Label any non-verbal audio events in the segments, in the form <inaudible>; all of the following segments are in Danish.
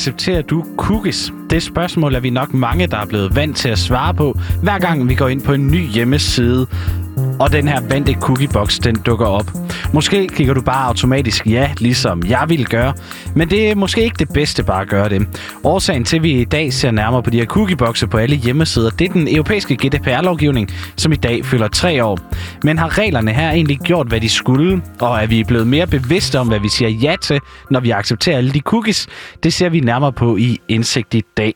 accepterer du cookies? Det spørgsmål er vi nok mange, der er blevet vant til at svare på, hver gang vi går ind på en ny hjemmeside, og den her vante cookiebox, den dukker op. Måske klikker du bare automatisk ja, ligesom jeg ville gøre, men det er måske ikke det bedste bare at gøre det. Årsagen til, at vi i dag ser nærmere på de her cookiebokse på alle hjemmesider, det er den europæiske GDPR-lovgivning, som i dag fylder tre år. Men har reglerne her egentlig gjort, hvad de skulle, og er vi blevet mere bevidste om, hvad vi siger ja til, når vi accepterer alle de cookies? Det ser vi nærmere på i Indsigt i dag.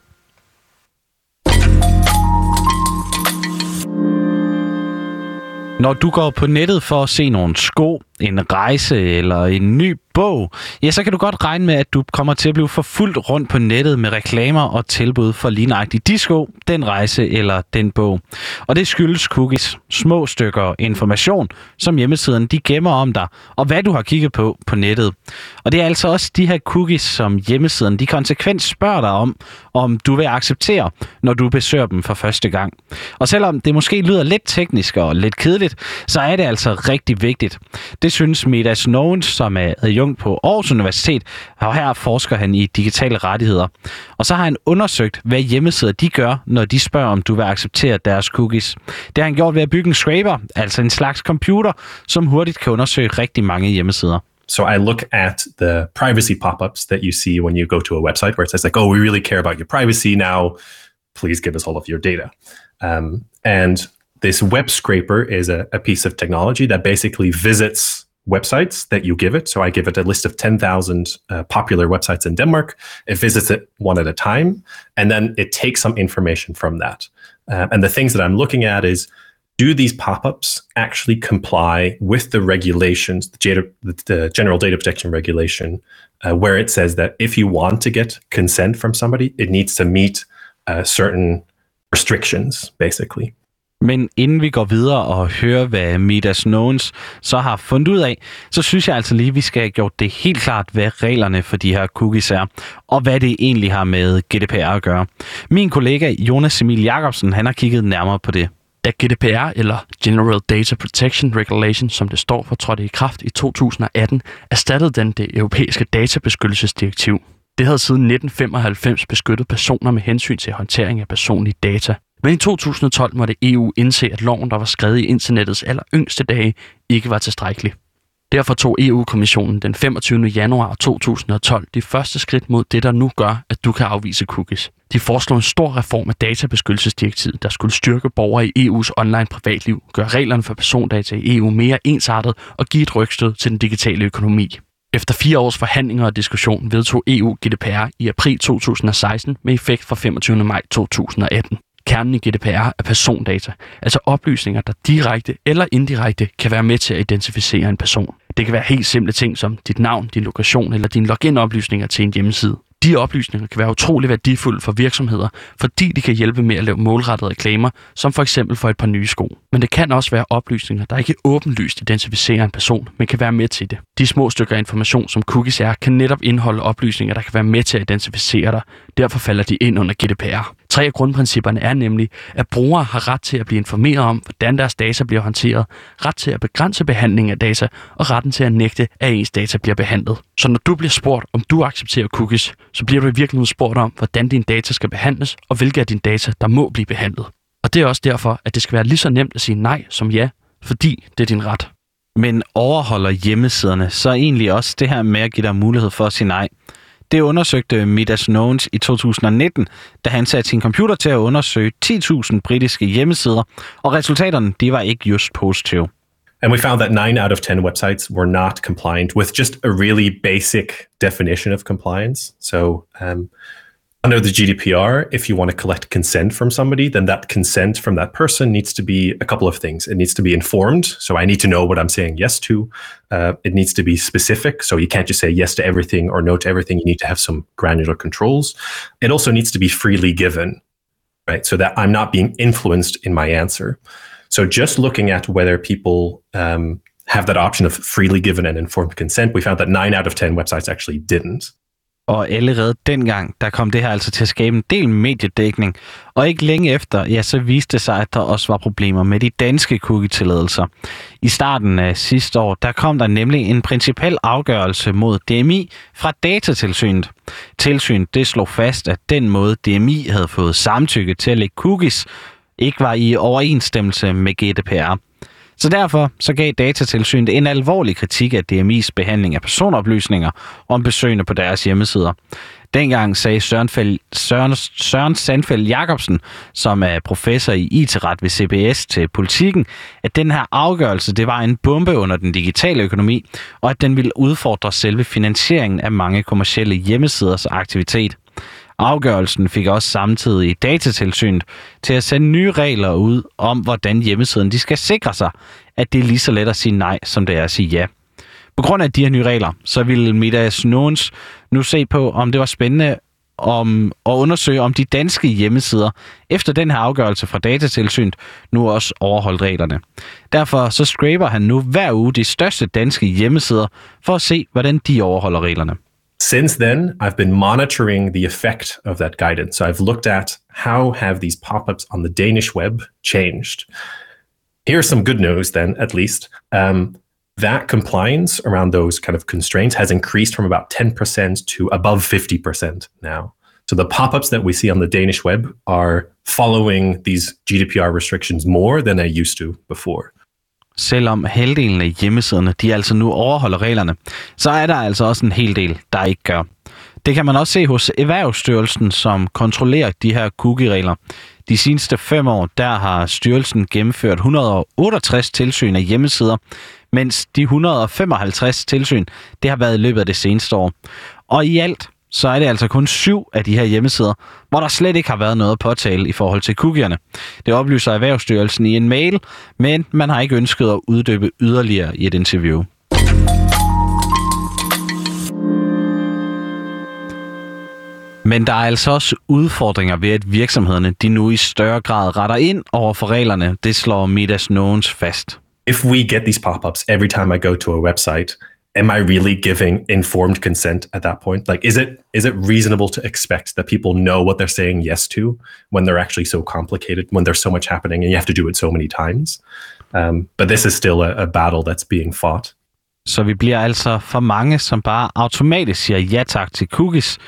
Når du går på nettet for at se nogle sko, en rejse eller en ny bog, ja, så kan du godt regne med, at du kommer til at blive forfulgt rundt på nettet med reklamer og tilbud for lige nøjagtigt de den rejse eller den bog. Og det skyldes cookies, små stykker information, som hjemmesiden de gemmer om dig, og hvad du har kigget på på nettet. Og det er altså også de her cookies, som hjemmesiden de konsekvent spørger dig om, om du vil acceptere, når du besøger dem for første gang. Og selvom det måske lyder lidt teknisk og lidt kedeligt, så er det altså rigtig vigtigt. Det synes Midas Knowens, som er adjunkt på Aarhus Universitet, og her forsker han i digitale rettigheder. Og så har han undersøgt, hvad hjemmesider de gør, når de spørger, om du vil acceptere deres cookies. Det har han gjort ved at bygge en scraper, altså en slags computer, som hurtigt kan undersøge rigtig mange hjemmesider. So I look at the privacy pop-ups that you see when you go to a website where it says like, oh, we really care about your privacy now. Please give us all of your data. Um, and this web scraper is a, a piece of technology that basically visits websites that you give it. So I give it a list of 10,000 uh, popular websites in Denmark. It visits it one at a time, and then it takes some information from that. Uh, and the things that I'm looking at is do these pop-ups actually comply with the regulations, the, data, the General Data Protection Regulation, uh, where it says that if you want to get consent from somebody, it needs to meet uh, certain restrictions, basically. Men inden vi går videre og hører, hvad Midas Knowns så har fundet ud af, så synes jeg altså lige, at vi skal have gjort det helt klart, hvad reglerne for de her cookies er, og hvad det egentlig har med GDPR at gøre. Min kollega Jonas Emil Jacobsen, han har kigget nærmere på det. Da GDPR, eller General Data Protection Regulation, som det står for, trådte i kraft i 2018, erstattede den det europæiske databeskyttelsesdirektiv. Det havde siden 1995 beskyttet personer med hensyn til håndtering af personlige data. Men i 2012 måtte EU indse, at loven, der var skrevet i internettets aller yngste dage, ikke var tilstrækkelig. Derfor tog EU-kommissionen den 25. januar 2012 de første skridt mod det, der nu gør, at du kan afvise cookies. De foreslog en stor reform af databeskyttelsesdirektivet, der skulle styrke borgere i EU's online privatliv, gøre reglerne for persondata i EU mere ensartet og give et rygstød til den digitale økonomi. Efter fire års forhandlinger og diskussion vedtog EU GDPR i april 2016 med effekt fra 25. maj 2018. Kernen i GDPR er persondata, altså oplysninger, der direkte eller indirekte kan være med til at identificere en person. Det kan være helt simple ting som dit navn, din lokation eller dine login-oplysninger til en hjemmeside. De oplysninger kan være utrolig værdifulde for virksomheder, fordi de kan hjælpe med at lave målrettede reklamer, som for eksempel for et par nye sko. Men det kan også være oplysninger, der ikke åbenlyst identificerer en person, men kan være med til det. De små stykker information, som cookies er, kan netop indeholde oplysninger, der kan være med til at identificere dig. Derfor falder de ind under GDPR. Tre af grundprincipperne er nemlig, at brugere har ret til at blive informeret om, hvordan deres data bliver håndteret, ret til at begrænse behandling af data og retten til at nægte, at ens data bliver behandlet. Så når du bliver spurgt, om du accepterer cookies, så bliver du i virkeligheden spurgt om, hvordan dine data skal behandles og hvilke af dine data, der må blive behandlet. Og det er også derfor, at det skal være lige så nemt at sige nej som ja, fordi det er din ret. Men overholder hjemmesiderne så egentlig også det her med at give dig mulighed for at sige nej? Det undersøgte Midas Knowns i 2019, da han satte sin computer til at undersøge 10.000 britiske hjemmesider, og resultaterne de var ikke just positive. And we found that nine out of 10 websites were not compliant with just a really basic definition of compliance. So, um, under the GDPR, if you want to collect consent from somebody, then that consent from that person needs to be a couple of things. It needs to be informed. So I need to know what I'm saying yes to. Uh, it needs to be specific. So you can't just say yes to everything or no to everything. You need to have some granular controls. It also needs to be freely given, right? So that I'm not being influenced in my answer. So just looking at whether people um, have that option of freely given and informed consent, we found that nine out of 10 websites actually didn't. Og allerede dengang, der kom det her altså til at skabe en del mediedækning. Og ikke længe efter, ja, så viste det sig, at der også var problemer med de danske cookie-tilladelser. I starten af sidste år, der kom der nemlig en principel afgørelse mod DMI fra Datatilsynet. Tilsynet det slog fast, at den måde DMI havde fået samtykke til at lægge cookies, ikke var i overensstemmelse med GDPR. Så derfor så gav Datatilsynet en alvorlig kritik af DMI's behandling af personoplysninger om besøgende på deres hjemmesider. Dengang sagde Søren, Fæl, Søren, Søren Sandfeld Jacobsen, som er professor i IT-ret ved CBS til politikken, at den her afgørelse det var en bombe under den digitale økonomi, og at den ville udfordre selve finansieringen af mange kommersielle hjemmesiders aktivitet. Afgørelsen fik også samtidig datatilsynet til at sende nye regler ud om, hvordan hjemmesiden de skal sikre sig, at det er lige så let at sige nej, som det er at sige ja. På grund af de her nye regler, så ville Midas Nogens nu se på, om det var spændende om at undersøge, om de danske hjemmesider efter den her afgørelse fra datatilsynet nu også overholdt reglerne. Derfor så scraper han nu hver uge de største danske hjemmesider for at se, hvordan de overholder reglerne. Since then, I've been monitoring the effect of that guidance. So I've looked at how have these pop-ups on the Danish web changed. Here's some good news then, at least. Um, that compliance around those kind of constraints has increased from about 10% to above 50% now. So the pop-ups that we see on the Danish web are following these GDPR restrictions more than they used to before. Selvom halvdelen af hjemmesiderne de altså nu overholder reglerne, så er der altså også en hel del, der ikke gør. Det kan man også se hos Erhvervsstyrelsen, som kontrollerer de her cookie-regler. De seneste fem år, der har styrelsen gennemført 168 tilsyn af hjemmesider, mens de 155 tilsyn, det har været i løbet af det seneste år. Og i alt, så er det altså kun syv af de her hjemmesider, hvor der slet ikke har været noget at påtale i forhold til cookierne. Det oplyser Erhvervsstyrelsen i en mail, men man har ikke ønsket at uddybe yderligere i et interview. Men der er altså også udfordringer ved, at virksomhederne de nu i større grad retter ind over for reglerne. Det slår Midas Nogens fast. If we get these pop-ups every time I go to a website, am I really giving informed consent at that point? Like, is it is it reasonable to expect that people know what they're saying yes to when they're actually so complicated, when there's so much happening, and you have to do it so many times? Um, but this is still a, a battle that's being fought. Så vi bliver altså for mange, som bare automatisk siger ja tak til cookies,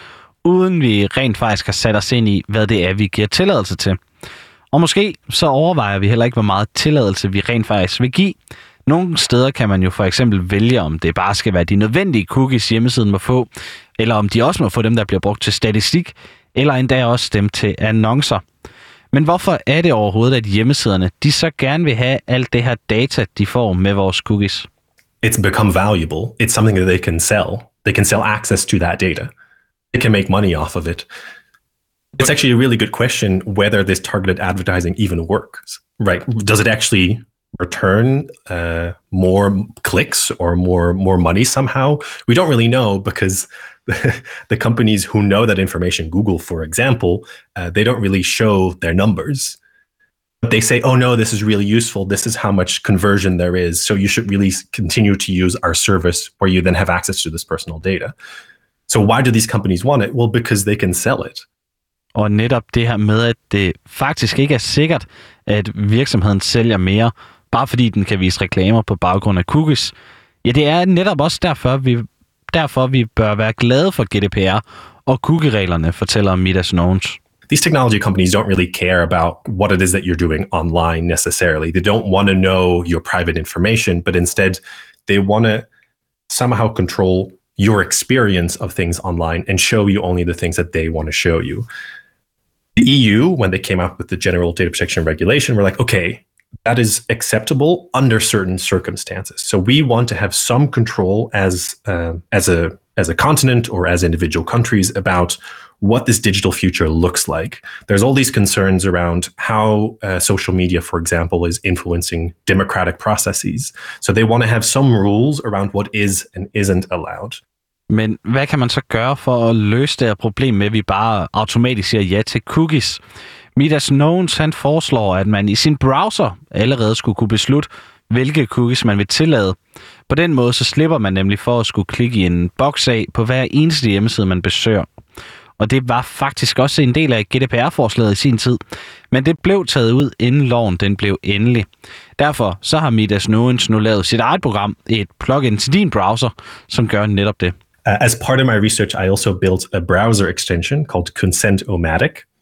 uden vi rent faktisk har sat os ind i, hvad det er, vi giver tilladelse til. Og måske så overvejer vi heller ikke, hvor meget tilladelse vi rent faktisk vil give. Nogle steder kan man jo for eksempel vælge, om det bare skal være de nødvendige cookies, hjemmesiden må få, eller om de også må få dem, der bliver brugt til statistik, eller endda også dem til annoncer. Men hvorfor er det overhovedet, at hjemmesiderne de så gerne vil have alt det her data, de får med vores cookies? It's become valuable. It's something that they can sell. They can sell access to that data. They can make money off of it. It's actually a really good question whether this targeted advertising even works, right? Does it actually return uh, more clicks or more more money somehow? We don't really know because <laughs> the companies who know that information, Google, for example, uh, they don't really show their numbers. But they say, "Oh no, this is really useful. This is how much conversion there is. So you should really continue to use our service, where you then have access to this personal data." So why do these companies want it? Well, because they can sell it. Og netop det her med, at det faktisk ikke er sikkert, at virksomheden sælger mere, bare fordi den kan vise reklamer på baggrund af cookies. Ja, det er netop også derfor, vi, derfor, vi bør være glade for GDPR og cookie-reglerne, fortæller Mita Nones. These technology companies don't really care about what it is that you're doing online necessarily. They don't want to know your private information, but instead they want to somehow control your experience of things online and show you only the things that they want to show you. The EU, when they came up with the general data protection regulation, were like, okay, that is acceptable under certain circumstances. So we want to have some control as uh, as a as a continent or as individual countries about what this digital future looks like. There's all these concerns around how uh, social media, for example, is influencing democratic processes. So they want to have some rules around what is and isn't allowed. Men hvad kan man så gøre for at løse det her problem med, at vi bare automatisk siger ja til cookies? Midas Knowns han foreslår, at man i sin browser allerede skulle kunne beslutte, hvilke cookies man vil tillade. På den måde så slipper man nemlig for at skulle klikke i en boks af på hver eneste hjemmeside, man besøger. Og det var faktisk også en del af GDPR-forslaget i sin tid. Men det blev taget ud, inden loven den blev endelig. Derfor så har Midas Nuens nu lavet sit eget program, et plugin til din browser, som gør netop det. Uh, as part of my research, I also built a browser extension called Consent-O-Matic,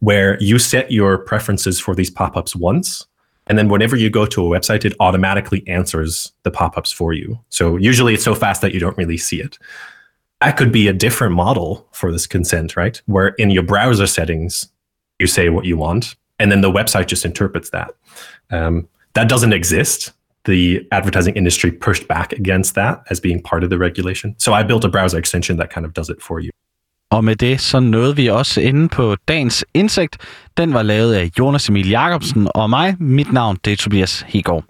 where you set your preferences for these pop-ups once, and then whenever you go to a website, it automatically answers the pop-ups for you. So usually it's so fast that you don't really see it. That could be a different model for this consent, right? Where in your browser settings, you say what you want, and then the website just interprets that. Um, that doesn't exist. The advertising industry pushed back against that as being part of the regulation. So I built a browser extension that kind of does it for you. Og med det så nåede vi også inde på dagens indsigt. Den var lavet af Jonas Emil Jacobsen og mig. Mit navn det er Tobias Hegård.